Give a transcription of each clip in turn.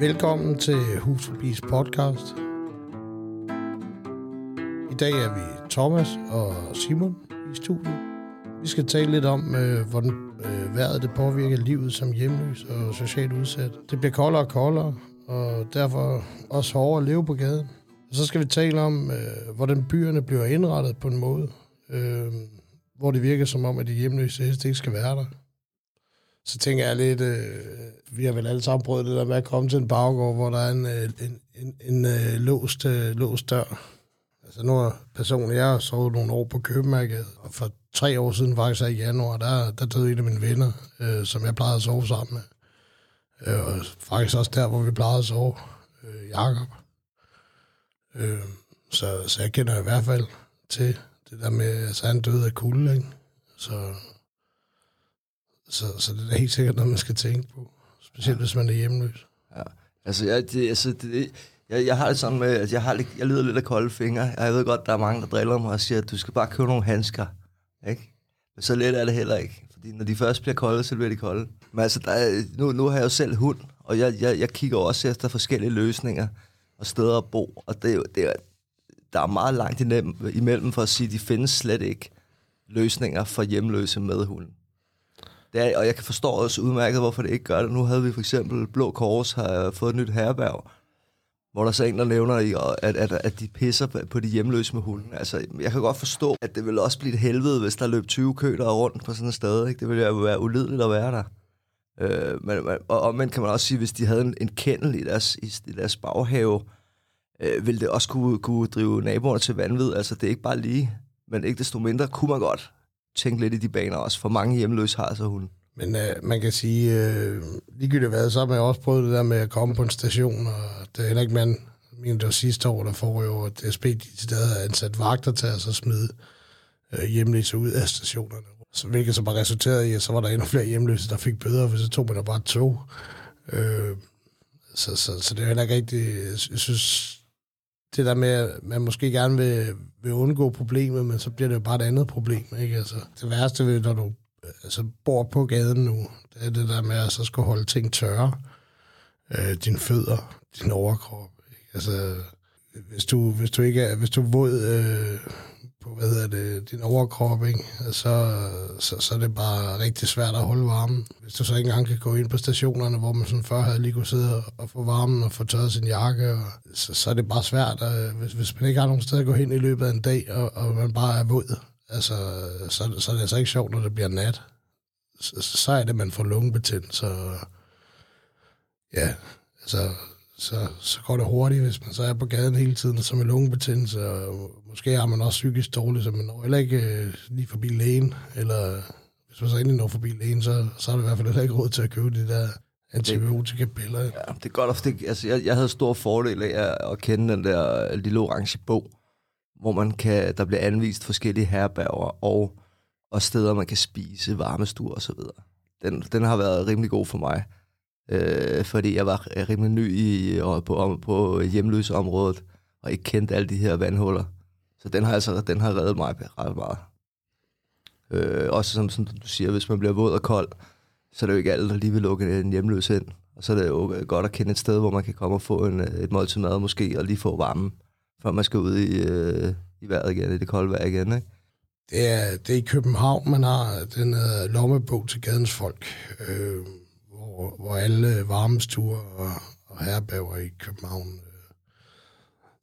Velkommen til Hus Forbis podcast. I dag er vi Thomas og Simon i studiet. Vi skal tale lidt om, øh, hvordan øh, vejret det påvirker livet som hjemløs og socialt udsat. Det bliver koldere og koldere, og derfor også hårdere at leve på gaden. Og så skal vi tale om, øh, hvordan byerne bliver indrettet på en måde, øh, hvor det virker som om, at de hjemløse helst ikke skal være der. Så tænker jeg lidt, øh, vi har vel alle sammen prøvet det der med at komme til en baggård, hvor der er en, øh, en, en, en øh, låst, øh, låst dør. Altså nu er personen, jeg har sovet nogle år på København, og for tre år siden, faktisk i januar, der, der døde en af mine venner, øh, som jeg plejede at sove sammen med. Øh, og faktisk også der, hvor vi plejede at sove, øh, Jakob. Øh, så, så jeg kender i hvert fald til det der med, at altså, han døde af kulde, ikke? Så, så, så det er helt sikkert noget, man skal tænke på. Specielt hvis man er hjemløs. Ja. Altså, jeg, det, altså det, jeg, jeg har det sådan med, at jeg, har, jeg lider lidt af kolde fingre. Jeg ved godt, der er mange, der driller mig og siger, at du skal bare købe nogle handsker. Ikke? Men så let er det heller ikke. Fordi når de først bliver kolde, så bliver de kolde. Men altså, der er, nu, nu har jeg jo selv hund, og jeg, jeg, jeg kigger også efter forskellige løsninger og steder at bo. Og det, det er, der er meget langt imellem for at sige, at de findes slet ikke løsninger for hjemløse med hunden. Det er, og jeg kan forstå også udmærket, hvorfor det ikke gør det. Nu havde vi for eksempel Blå Kors har fået et nyt herberg, hvor der så en, der nævner, at, at, at de pisser på de hjemløse med hunden. Altså, jeg kan godt forstå, at det vil også blive et helvede, hvis der løb 20 køler rundt på sådan et sted. Ikke? Det ville jo være ulideligt at være der. Øh, men, og omvendt kan man også sige, hvis de havde en, en kendel i deres, i, i deres baghave, øh, ville det også kunne, kunne drive naboerne til vanvid. Altså, det er ikke bare lige, men ikke desto mindre kunne man godt tænke lidt i de baner også, for mange hjemløse har altså så hun. Men øh, man kan sige, øh, ligegyldigt hvad, så har man også prøvet det der med at komme på en station, og det er heller ikke mand, men det var sidste år, der får jo, at DSB de stadig havde ansat vagter til at så smide øh, hjemløse ud af stationerne. Så, hvilket så bare resulterede i, at så var der endnu flere hjemløse, der fik bøder, for så tog man da bare tog. Øh, så, så, så det er heller ikke rigtigt, jeg synes, det der med, at man måske gerne vil, vil undgå problemet, men så bliver det jo bare et andet problem. Ikke? Altså, det værste ved, når du altså, bor på gaden nu, det er det der med at så skal holde ting tørre. Øh, dine fødder, din overkrop. Ikke? Altså, hvis du, hvis du ikke er, hvis du er våd øh, på, hvad hedder det, din overkrop, ikke? Så, så, så er det bare rigtig svært at holde varmen. Hvis du så ikke engang kan gå ind på stationerne, hvor man sådan før havde lige kunne sidde og få varmen og få tørret sin jakke, og, så, så er det bare svært, at, hvis, hvis man ikke har nogen sted at gå hen i løbet af en dag, og, og man bare er våd, altså, så, så er det altså ikke sjovt, når det bliver nat. Så, så er det, man får lungebetændelse, så ja, altså, så, så går det hurtigt, hvis man så er på gaden hele tiden, som med lungebetændelse, og måske har man også psykisk dårligt, så man når heller ikke øh, lige forbi lægen, eller hvis man så endelig når forbi lægen, så, så er det i hvert fald heller ikke råd til at købe de der antibiotika-piller. Ja, det er godt, det, altså, jeg, jeg havde stor fordel af at kende den der øh, lille orange bog, hvor man kan, der bliver anvist forskellige herberger og, og steder, man kan spise, varmestuer og så videre. Den, den har været rimelig god for mig øh, fordi jeg var rimelig ny i, og på, på hjemløseområdet, og ikke kendte alle de her vandhuller. Så den har altså den har reddet mig ret meget. Øh, også som, som du siger, hvis man bliver våd og kold, så er det jo ikke alle, der lige vil lukke en hjemløs ind. Og så er det jo godt at kende et sted, hvor man kan komme og få en, øh, et måltid mad måske, og lige få varme, før man skal ud i, øh, i vejret igen, i det kolde vejr igen, ikke? Det er, det er i København, man har den uh, lommebog til gadens folk. Øh, hvor, hvor alle varmestuer og, og herberger i København. Øh,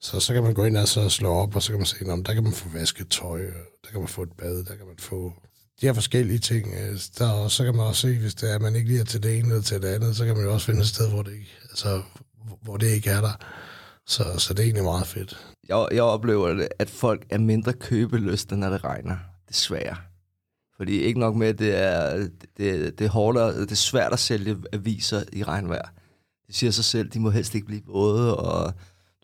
så, så kan man gå ind og så slå op, og så kan man se, at der kan man få vasket tøj, der kan man få et bad, der kan man få de her forskellige ting. Øh, der, og så kan man også se, hvis det er, at man ikke lige er til det ene eller til det andet, så kan man jo også finde et sted, hvor det ikke, altså, hvor det ikke er der. Så, så det er egentlig meget fedt. Jeg, jeg oplever, at folk er mindre købelyste, når det regner. Desværre. Fordi ikke nok med, at det er, det, det er hårdere, det er svært at sælge aviser i regnvejr. Det siger sig selv, de må helst ikke blive våde, og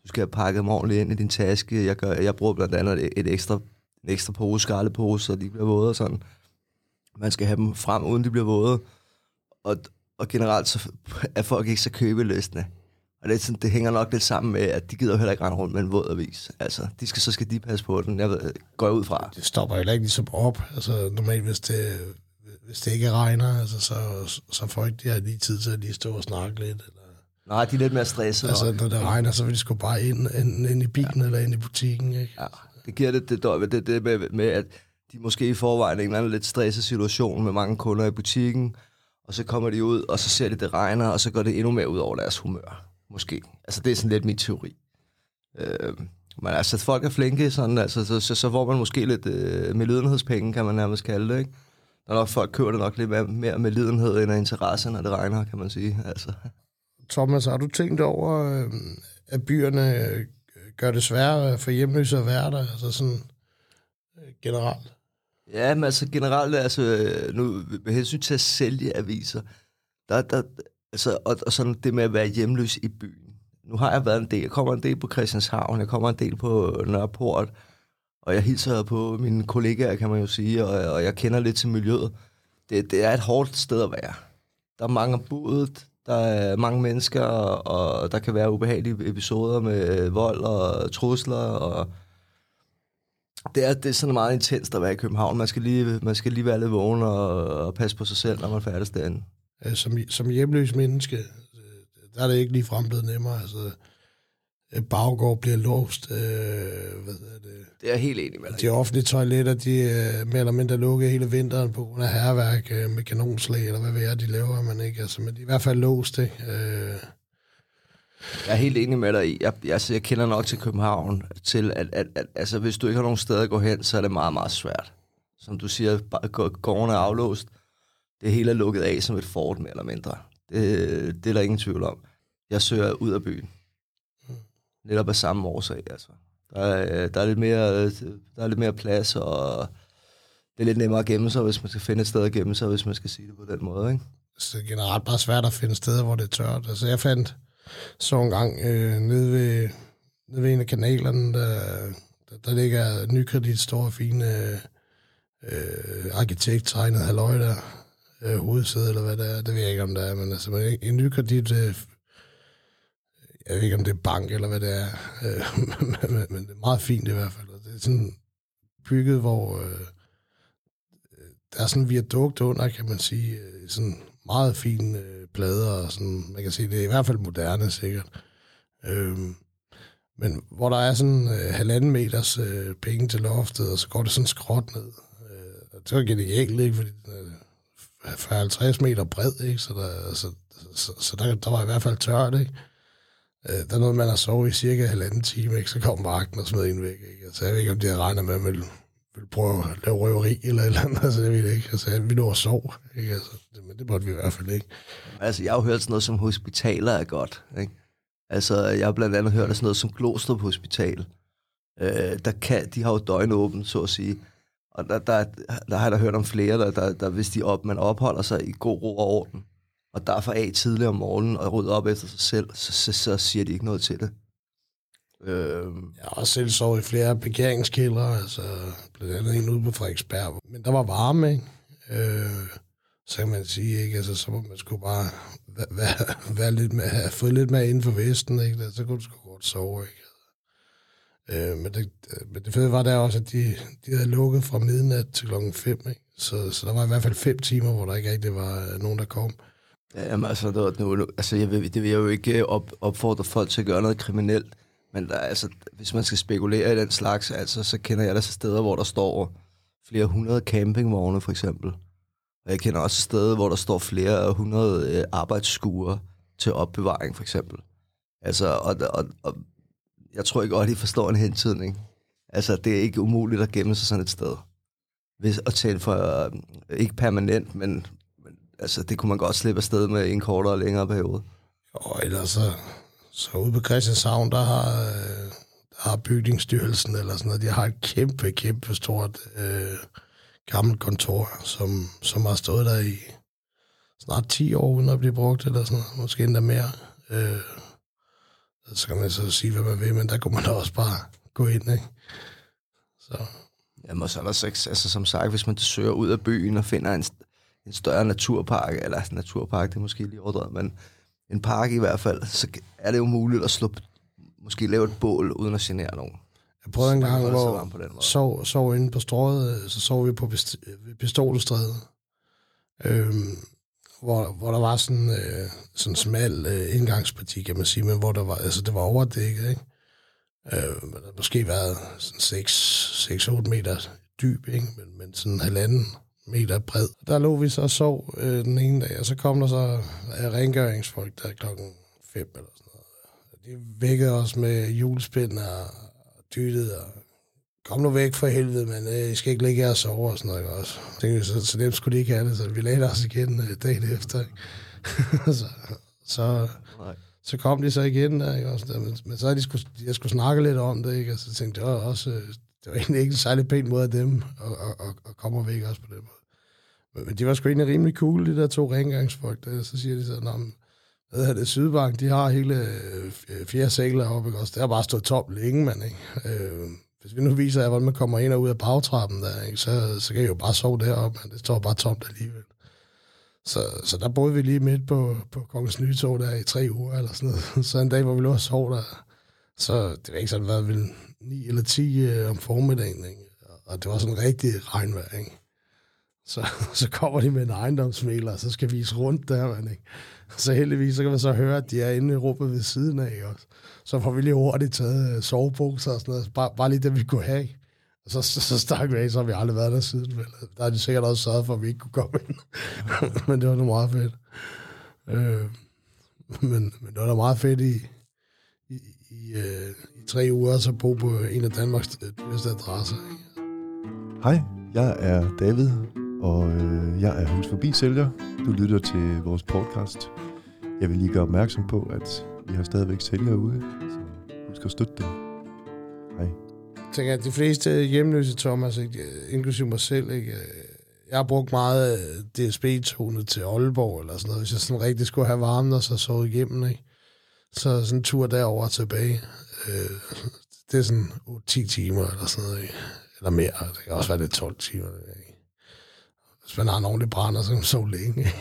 du skal have pakket dem ordentligt ind i din taske. Jeg, gør, jeg bruger blandt andet et, et ekstra, en ekstra pose, skraldepose, så de bliver våde og sådan. Man skal have dem frem, uden de bliver våde. Og, og generelt så er folk ikke så købeløsende. Og det, er sådan, det hænger nok lidt sammen med, at de gider heller ikke rende rundt med en våd avis. Altså, de skal, så skal de passe på den. Jeg ved, går jeg ud fra. Det stopper heller ikke ligesom op. Altså, normalt, hvis det, hvis det ikke regner, altså, så, så får ikke de her lige tid til at lige stå og snakke lidt. Eller... Nej, de er lidt mere stressede. Altså, når det regner, så vil de sgu bare ind, ind, ind i bilen ja. eller ind i butikken, ikke? Ja, det giver det, det, det, det, det med, med, at de måske i forvejen er en eller anden lidt stresset situation med mange kunder i butikken, og så kommer de ud, og så ser de, det regner, og så går det endnu mere ud over deres humør. Måske. Altså, det er sådan lidt min teori. Øh, men altså, folk er flinke, sådan, altså, så, så, så får man måske lidt øh, med lidenhedspenge, kan man nærmest kalde det, ikke? Der er nok folk kører det nok lidt mere, med lidenhed end af interesse, når det regner, kan man sige. Altså. Thomas, har du tænkt over, øh, at byerne øh, gør det sværere for hjemløse at være der, altså sådan øh, generelt? Ja, men altså generelt, altså nu med hensyn til at sælge aviser, der, der, altså, og, og sådan det med at være hjemløs i byen. Nu har jeg været en del, jeg kommer en del på Christianshavn, jeg kommer en del på Nørreport, og jeg hilser på mine kollegaer, kan man jo sige, og, og jeg kender lidt til miljøet. Det, det er et hårdt sted at være. Der er mange budet, der er mange mennesker, og der kan være ubehagelige episoder med vold og trusler, og det er, det er sådan meget intenst at være i København. Man skal lige, man skal lige være lidt vågen og, og passe på sig selv, når man færdes derinde. Som, som hjemløs menneske, der er det ikke lige frem blevet nemmere. Altså, baggård bliver låst. Øh, hvad er det? det er helt enig med dig. De offentlige toiletter, de er mere eller mindre lukket hele vinteren på grund af herværk øh, med kanonslag, eller hvad ved jeg, de laver, man ikke. Altså, men de er i hvert fald låst, ikke? Øh, jeg er helt enig med dig i. Jeg, jeg, altså, jeg kender nok til København, til at, at, at altså, hvis du ikke har nogen sted at gå hen, så er det meget, meget svært. Som du siger, gården er aflåst. Det hele er lukket af som et fort, mere eller mindre. Det, det er der ingen tvivl om. Jeg søger ud af byen. Netop af samme årsag, altså. Der er, der er, lidt, mere, der er lidt mere plads, og det er lidt nemmere at gemme sig, hvis man skal finde et sted at gemme sig, hvis man skal sige det på den måde, ikke? Så det er generelt bare svært at finde steder, hvor det er tørt. Altså, jeg fandt så en gang øh, nede, ved, nede ved en af kanalerne, der, der, der ligger nykredit store, fine øh, øh, arkitekttegnet halløj der, øh, hovedsæde, eller hvad det er. Det ved jeg ikke, om det er, men altså, en, en nykredit øh, jeg ved ikke, om det er bank eller hvad det er, øh, men, men det er meget fint i hvert fald. Det er sådan bygget, hvor øh, øh, der er sådan en viadukt under, kan man sige, øh, sådan meget fine øh, plader, og sådan, man kan sige, det er i hvert fald moderne sikkert. Øh, men hvor der er sådan øh, halvanden meters øh, penge til loftet, og så går det sådan skråt ned. Øh, det var genialt, ikke? Fordi den er 50 meter bred, ikke? Så, der, så, så, så der, der var i hvert fald tørt, ikke? Øh, der er man at sove i cirka halvanden time, ikke? så kom vagten og smed en væk. Ikke? Altså, jeg ved ikke, om de havde regnet med, at man ville, ville prøve at lave røveri eller et eller andet. Altså, jeg ved ikke. Altså, vi lå og sov. Ikke? Altså, det, men det måtte vi i hvert fald ikke. Altså, jeg har jo hørt sådan noget som hospitaler er godt. Ikke? Altså, jeg har blandt andet hørt sådan noget som Glostrup Hospital. Øh, der kan, de har jo døgnåben, så at sige. Og der, der, der har jeg da hørt om flere, der, der, der hvis de op, man opholder sig i god ro og orden, og derfor af tidligere om morgenen og rydder op efter sig selv, så, så, så siger de ikke noget til det. Øhm. Jeg har også selv sovet i flere parkeringskælder, altså blandt andet en ude på Frederiksberg. Men der var varme, ikke? Øh, så kan man sige, ikke? Altså, så må man sgu bare være, være, være lidt med, have fået lidt mere inden for vesten, ikke? Så kunne du sgu godt sove, ikke? Øh, men, det, øh, men det fede var der også, at de, de havde lukket fra midnat til klokken 5, ikke? Så, så der var i hvert fald fem timer, hvor der ikke rigtig var øh, nogen, der kom. Jamen, altså, det, nu, altså jeg vil, det vil jeg jo ikke øh, op, opfordre folk til at gøre noget kriminelt, men der, altså, hvis man skal spekulere i den slags, altså, så kender jeg der steder, hvor der står flere hundrede campingvogne, for eksempel. Og jeg kender også steder, hvor der står flere hundrede øh, arbejdsskuer til opbevaring, for eksempel. Altså, og, og, og jeg tror ikke godt, I forstår en hentydning. Altså, det er ikke umuligt at gemme sig sådan et sted. Hvis, at tale for, øh, ikke permanent, men altså, det kunne man godt slippe afsted med i en kortere og længere periode. Og ellers så, så ude på Christianshavn, der har, øh, der har bygningsstyrelsen eller sådan noget, de har et kæmpe, kæmpe stort øh, gammelt kontor, som, som har stået der i snart 10 år, uden at blive brugt, eller sådan noget, måske endda mere. Øh, så kan man så sige, hvad man vil, men der kunne man da også bare gå ind, ikke? Så. Jamen, så er der sex, altså som sagt, hvis man søger ud af byen og finder en, en større naturpark, eller naturpark, det er måske lige overdrevet, men en park i hvert fald, så er det jo muligt at slå, måske lave et bål, uden at genere nogen. Jeg prøvede en gang, hvor sov, sov inde på strået, så sov vi på Pistolstræde. Øhm, hvor, hvor der var sådan øh, sådan smal øh, indgangsparti, kan man sige, men hvor der var, altså det var overdækket, ikke? Øh, men der måske været sådan 6-8 meter dyb, ikke? Men, men sådan halvanden meter bred. Der lå vi så og sov øh, den ene dag, og så kom der så øh, rengøringsfolk der klokken 5 eller sådan noget. De vækkede os med julespind og dyttet og kom nu væk for helvede, men øh, I skal ikke ligge her og sove og sådan noget. Ikke? Også. Tænkte, vi, så, så dem skulle de ikke have det, så vi lagde os igen øh, dagen efter. Ikke? så, så, Nej. så kom de så igen der, ikke? Også der, men, men så havde de skulle, jeg skulle snakke lidt om det, ikke? og så tænkte jeg det var også, øh, det var egentlig ikke en særlig pæn måde af dem at, at, at, at komme væk også på den måde. Men, men de var sgu egentlig rimelig cool, de der to rengøringsfolk, der, så siger de så, Nå, men, hvad hedder det, Sydbank, de har hele øh, fjerde sækler oppe, ikke? også? Det har bare stået tomt længe, mand, ikke? Øh, hvis vi nu viser jer, hvordan man kommer ind og ud af bagtrappen der, ikke? Så, så kan I jo bare sove deroppe, men det står bare tomt alligevel. Så, så der boede vi lige midt på, på Kongens Nytog der i tre uger eller sådan noget. Så en dag, hvor vi lå og sov der, så det var ikke sådan, været vel 9 eller 10 øh, om formiddagen, ikke? og det var sådan en rigtig regnvejr, ikke? Så, så kommer de med en ejendomsmæler, og så skal vi vise rundt der, man, ikke? Så heldigvis, så kan man så høre, at de er inde i rummet ved siden af, også? Så får vi lige hurtigt taget øh, soveposer og sådan noget, bare, bare lige det, vi kunne have. Og så, så, så stak vi af, så har vi aldrig været der siden. Vel? Der har de sikkert også sørget for, at vi ikke kunne komme ind. men det var da meget fedt. Øh, men, men det var da meget fedt i, i, i, øh, i tre uger, så bo på en af Danmarks øh, dyreste adresser. Ikke? Hej, jeg er David, og øh, jeg er hos forbi sælger. Du lytter til vores podcast. Jeg vil lige gøre opmærksom på, at vi har stadigvæk sælgere ude, så husk at støtte dem. Hej. Jeg tænker, at de fleste hjemløse, Thomas, ikke, øh, inklusive mig selv, ikke, øh, jeg har brugt meget øh, DSB-tonet til Aalborg, eller sådan noget, hvis jeg sådan rigtig skulle have varmen, og så sovet igennem, ikke? Så sådan en tur derover og tilbage, øh, det er sådan 10 timer, eller sådan noget, ikke? eller mere, det kan også være lidt 12 timer, ikke? Hvis man har en ordentlig brænder, så kan man sove længe, ikke?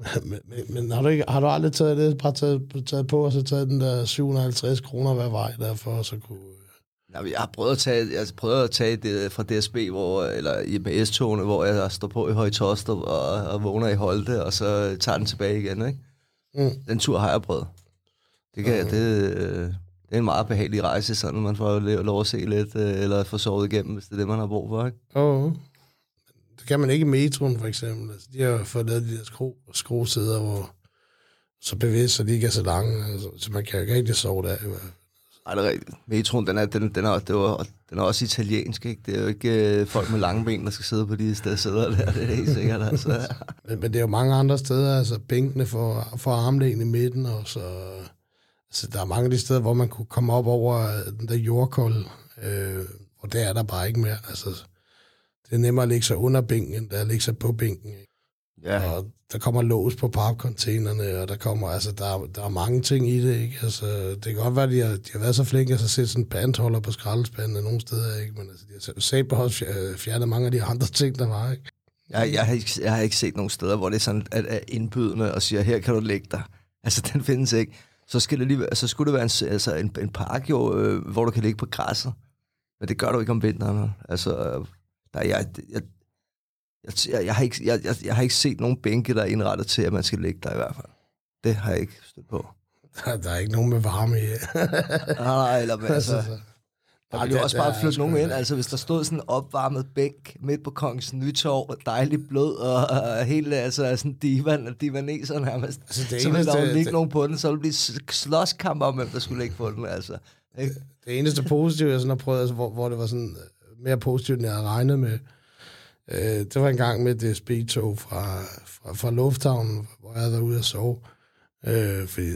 Men, men, men har, du ikke, har du aldrig taget det, bare taget, taget på, og så taget den der 750 kroner hver vej derfor, og så kunne... Ja, jeg har prøvet at tage, jeg har prøvet at tage det fra DSB, hvor, eller i med S-togene, hvor jeg står på i Høje Tostrup og, og vågner i Holte, og så tager den tilbage igen, ikke? Mm. Den tur har jeg prøvet. Det, kan, Mhm. det, øh, det er en meget behagelig rejse, sådan man får lov at se lidt, øh, eller få sovet igennem, hvis det er det, man har brug for, ikke? Oh. Det kan man ikke i metroen, for eksempel. Altså, de har fået lavet de der skro, skruesæder, hvor så bevæger sig de ikke er så lange, altså, så man kan jo ikke rigtig sove der. i hvert fald. Ej, det er rigtigt. Metroen, den er, den, den, er, det var, den er også italiensk, ikke? Det er jo ikke øh, folk med lange ben, der skal sidde på de steder sæder der, det er helt sikkert, altså. Men, men det er jo mange andre steder, altså bænkene for, for armlægen i midten, og så... Altså, der er mange af de steder, hvor man kunne komme op over den der jordkold, øh, og der er der bare ikke mere. Altså, det er nemmere at lægge sig under bænken, end at lægge sig på bænken. Ikke? Ja, Og der kommer lås på papcontainerne, og der kommer, altså, der, er- der er mange ting i det, ikke? Altså, det kan godt være, at de har, de har været så flinke, at så sætte sådan en bandholder på skraldespanden nogle steder, ikke? Men altså, de har selv på fjer- fjernet mange af de andre ting, der var, ikke? jeg, jeg, har ikke, jeg har ikke set nogen steder, hvor det er sådan, at er indbydende og siger, her kan du lægge dig. Altså, den findes ikke. Så, skal det lige, så skulle det være en, altså, en, en park, jo, øh, hvor du kan ligge på græsset. Men det gør du ikke om vinteren. Altså, øh, der, jeg, jeg, jeg, jeg, har ikke, jeg, jeg, jeg har ikke set nogen bænke, der er indrettet til, at man skal ligge der i hvert fald. Det har jeg ikke stødt på. Der, der er ikke nogen med varme i. Nej, eller men, altså, altså, der ville jo også bare flytte sgu- nogen ind. Altså, hvis der stod sådan en opvarmet bænk midt på Kongens Nytorv, dejligt blød, og, og helt altså, sådan divan, divaneser nærmest. Altså, det så ville der jo ligge det- nogen på den, så ville det blive slåskamp om, hvem der skulle ligge på den, altså. Ikke? Det eneste positive, jeg sådan har prøvet, altså, hvor, hvor det var sådan mere positivt, end jeg havde regnet med, øh, det var en gang med DSB-tog fra, fra, fra Lufthavnen, hvor jeg havde været ude og sove. Øh, fordi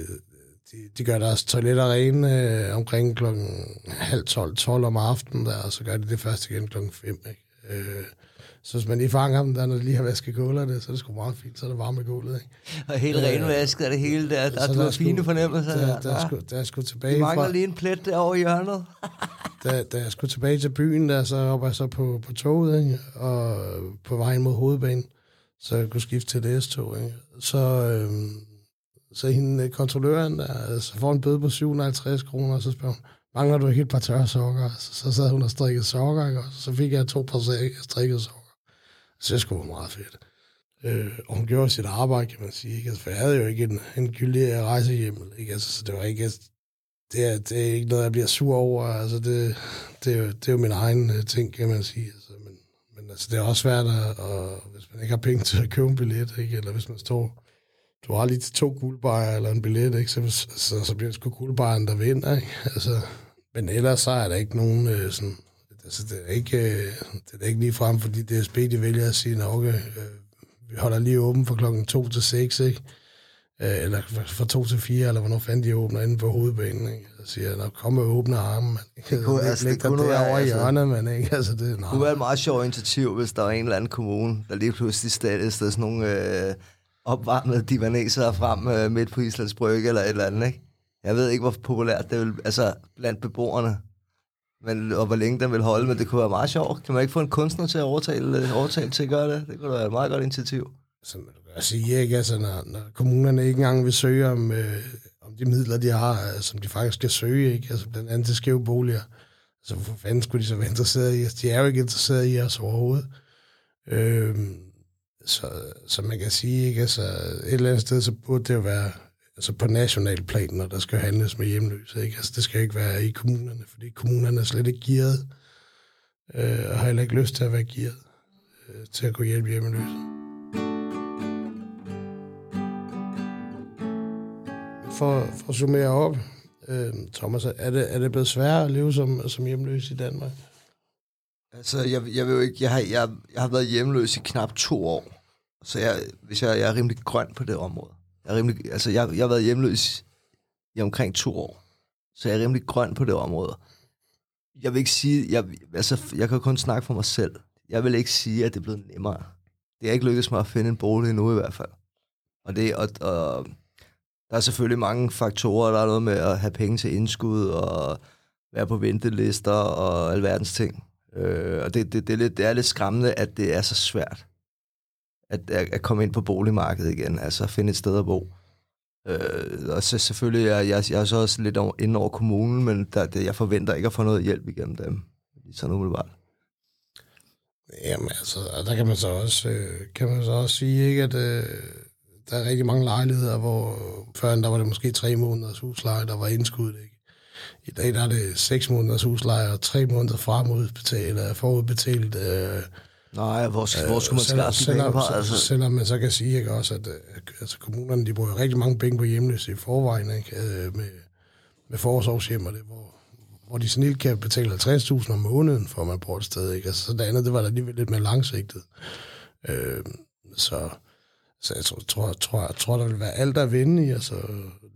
de, de gør deres toiletter rene øh, omkring klokken halv tolv, 12 om aftenen der, og så gør de det først igen klokken 5. Ikke? Øh, så hvis man lige fanger dem der, når de lige har vasket gulverne, så er det sgu meget fint, så er det varme i gulvet. Ikke? Og helt Øh, renvasket er det hele der. der der er sgu- fine fornemmelser. Der, Der, der, er sgu, der er sgu tilbage Vi mangler fra... lige en plet derovre i hjørnet. da, da jeg skulle tilbage til byen, der, så var jeg så på, på toget, ikke? og på vejen mod hovedbanen, så jeg kunne skifte til et S-tog. Ikke? Så, øhm, så hende øh, kontrolløren, der, så får en bøde på 750 kroner, og så spørger hun, mangler du ikke et par tørre sokker? Så, så sad hun og strikkede sokker, ikke? og så fik jeg to par strikkede sokker. Så det skulle være meget fedt. Øh, og hun gjorde sit arbejde, kan man sige. Ikke? Altså, for jeg havde jo ikke en, en gyldig rejsehjemmel. Ikke? Altså, så det var ikke... Altså, det er, det er ikke noget, jeg bliver sur over. Altså, det, det, er, jo, det er jo min egen øh, ting, kan man sige. Altså, men, men altså, det er også svært, at, og, hvis man ikke har penge til at købe en billet, ikke? eller hvis man står du har lige to guldbejer eller en billet, ikke? Så, så, så bliver det sgu guldbejeren, der vinder. Ikke? Altså, men ellers så er der ikke nogen øh, sådan... Altså, det er ikke, øh, det er ikke lige frem, fordi DSB de vælger at sige, at øh, vi holder lige åben fra klokken 2 til 6, ikke? Øh, eller fra 2 til 4, eller hvornår fanden de åbner inde på hovedbanen, ikke? Så siger jeg, kom og åbne armen, man. Det kunne, altså, det kunne være, i altså, hjørnet, man, ikke? Altså, det, det kunne være et meget sjovt initiativ, hvis der var en eller anden kommune, der lige pludselig stillede sådan nogle øh, opvarmede divaneser frem øh, midt på Islands Brygge, eller et eller andet, ikke? Jeg ved ikke, hvor populært det vil, altså blandt beboerne, men, og hvor længe den vil holde, men det kunne være meget sjovt. Kan man ikke få en kunstner til at overtale, øh, overtale til at gøre det? Det kunne være et meget godt initiativ. Så man kan sige, ikke? Altså, når, når kommunerne ikke engang vil søge om, øh, om de midler, de har, øh, som de faktisk skal søge, ikke? Altså, blandt andet til skæve boliger. Altså, hvor fanden skulle de så være interesserede i os? De er jo ikke interesserede i os overhovedet. Øh, så, så man kan sige, ikke? Altså, et eller andet sted, så burde det jo være altså på national plan, når der skal handles med hjemløse. Ikke? Altså, det skal ikke være i kommunerne, fordi kommunerne er slet ikke gearet, øh, og har heller ikke lyst til at være gearet øh, til at gå hjælpe hjemløse. For, for at summere op, øh, Thomas, er det, er det blevet sværere at leve som, som hjemløs i Danmark? Altså, jeg, jeg, vil jo ikke, jeg, har, jeg, jeg har været hjemløs i knap to år, så jeg, hvis jeg, jeg er rimelig grøn på det område. Jeg, er rimelig, altså, jeg, jeg har været hjemløs i omkring to år, så jeg er rimelig grøn på det område. Jeg vil ikke sige, jeg, altså, jeg kan kun snakke for mig selv. Jeg vil ikke sige, at det er blevet nemmere. Det er ikke lykkedes mig at finde en bolig endnu i hvert fald. Og, det, og, og der er selvfølgelig mange faktorer. Der er noget med at have penge til indskud og være på ventelister og alverdens ting. Øh, og det, det, det, er lidt, det er lidt skræmmende, at det er så svært at, at komme ind på boligmarkedet igen, altså finde et sted at bo. Øh, og så selvfølgelig, jeg, jeg, jeg er så også lidt over, inde over kommunen, men der, der, jeg forventer ikke at få noget hjælp igennem dem, sådan umiddelbart. Jamen altså, der kan man så også, øh, kan man så også sige, ikke, at øh, der er rigtig mange lejligheder, hvor før der var det måske tre måneders husleje, der var indskuddet. ikke? I dag der er det seks måneders husleje og tre måneder fremudbetalt, øh, forudbetalt øh, Nej, hvor, øh, hvor skulle man skaffe de penge? Altså? Selvom man så kan sige ikke, også, at øh, altså, kommunerne de bruger rigtig mange penge på hjemløse i forvejen, ikke? Øh, med, med forårsårshjem og det, hvor, hvor de snilt kan betale 50.000 om måneden, for at man bor et sted. Ikke? Altså, så det andet, det var da alligevel lidt mere langsigtet. Øh, så, så jeg tror, tror, tror, tror, der vil være alt at vinde i, altså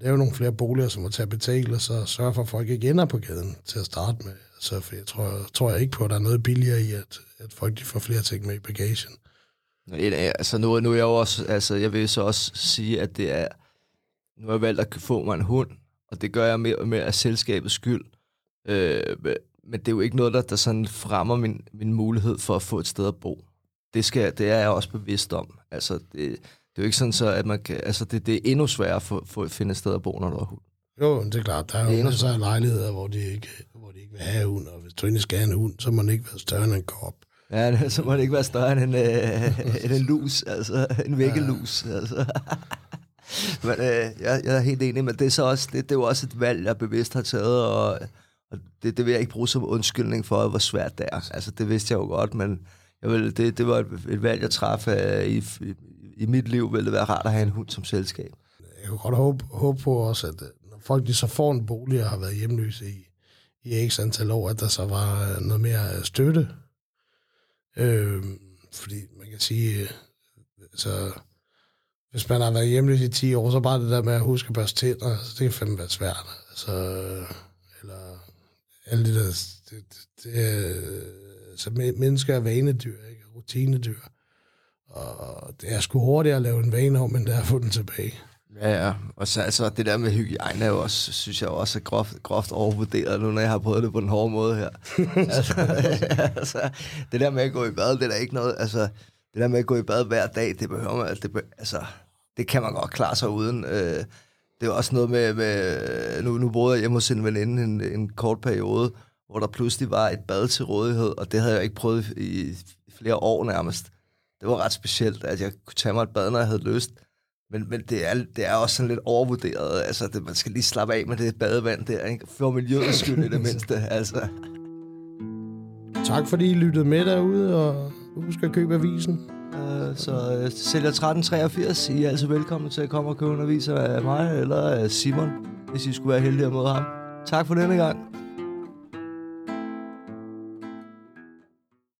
lave nogle flere boliger, som må tage betale, og så sørge for, at folk ikke ender på gaden til at starte med. Så for jeg tror, tror jeg ikke på, at der er noget billigere i, at, at folk de får flere ting med i bagagen. Altså nu, nu er jeg jo også, altså jeg vil så også sige, at det er, nu har jeg valgt at få mig en hund, og det gør jeg mere og mere af selskabets skyld. Øh, men det er jo ikke noget, der, der sådan fremmer min, min mulighed for at få et sted at bo. Det, skal, det er jeg også bevidst om. Altså, det, det er jo ikke sådan så, at man kan, altså det, det er endnu sværere at få, få, finde et sted at bo, når du har hund. Jo, det er klart. Der er jo masser af lejligheder, hvor de, ikke, hvor de ikke vil have hund, og hvis du ikke skal have en hund, så må den ikke være større end en kop. Ja, så må det ikke være større end en, øh, end en lus, altså en væggelus. Ja. Altså. men øh, jeg, jeg er helt enig, men det er så også, det, det er jo også et valg, jeg bevidst har taget, og, og det, det vil jeg ikke bruge som undskyldning for, hvor svært det er. Altså, det vidste jeg jo godt, men jeg vil, det, det var et, et valg, jeg træffede i, i, i mit liv, ville det være rart at have en hund som selskab. Jeg kunne godt håbe, håbe på også, at folk de så får en bolig og har været hjemløse i, i x antal år, at der så var øh, noget mere øh, støtte Øh, fordi man kan sige, så hvis man har været hjemløs i 10 år, så bare det der med at huske at børste tænder, så det kan fandme være svært. Så, eller alle de der, det, det, det, så mennesker er vanedyr, ikke? rutinedyr. Og det er sgu hurtigere at lave en vane om, men det er at få den tilbage. Ja, ja. Og så altså, det der med hygiejne er jo også, synes jeg også er groft, groft overvurderet nu, når jeg har prøvet det på den hårde måde her. altså, altså, det der med at gå i bad, det er der ikke noget, altså, det der med at gå i bad hver dag, det behøver man, det, altså, det kan man godt klare sig uden. Øh, det er også noget med, med nu, nu boede jeg hjemme hos en veninde en, en kort periode, hvor der pludselig var et bad til rådighed, og det havde jeg ikke prøvet i flere år nærmest. det var ret specielt, at jeg kunne tage mig et bad, når jeg havde lyst. Men, men det, er, det er også sådan lidt overvurderet. Altså, det, man skal lige slappe af med det badevand der, ikke? For miljøets skyld i det mindste, altså. Tak fordi I lyttede med derude, og husk at købe avisen. Uh, så uh, sælger 1383. I er altså velkommen til at komme og købe en avis af mig eller af Simon, hvis I skulle være heldige at møde ham. Tak for denne gang.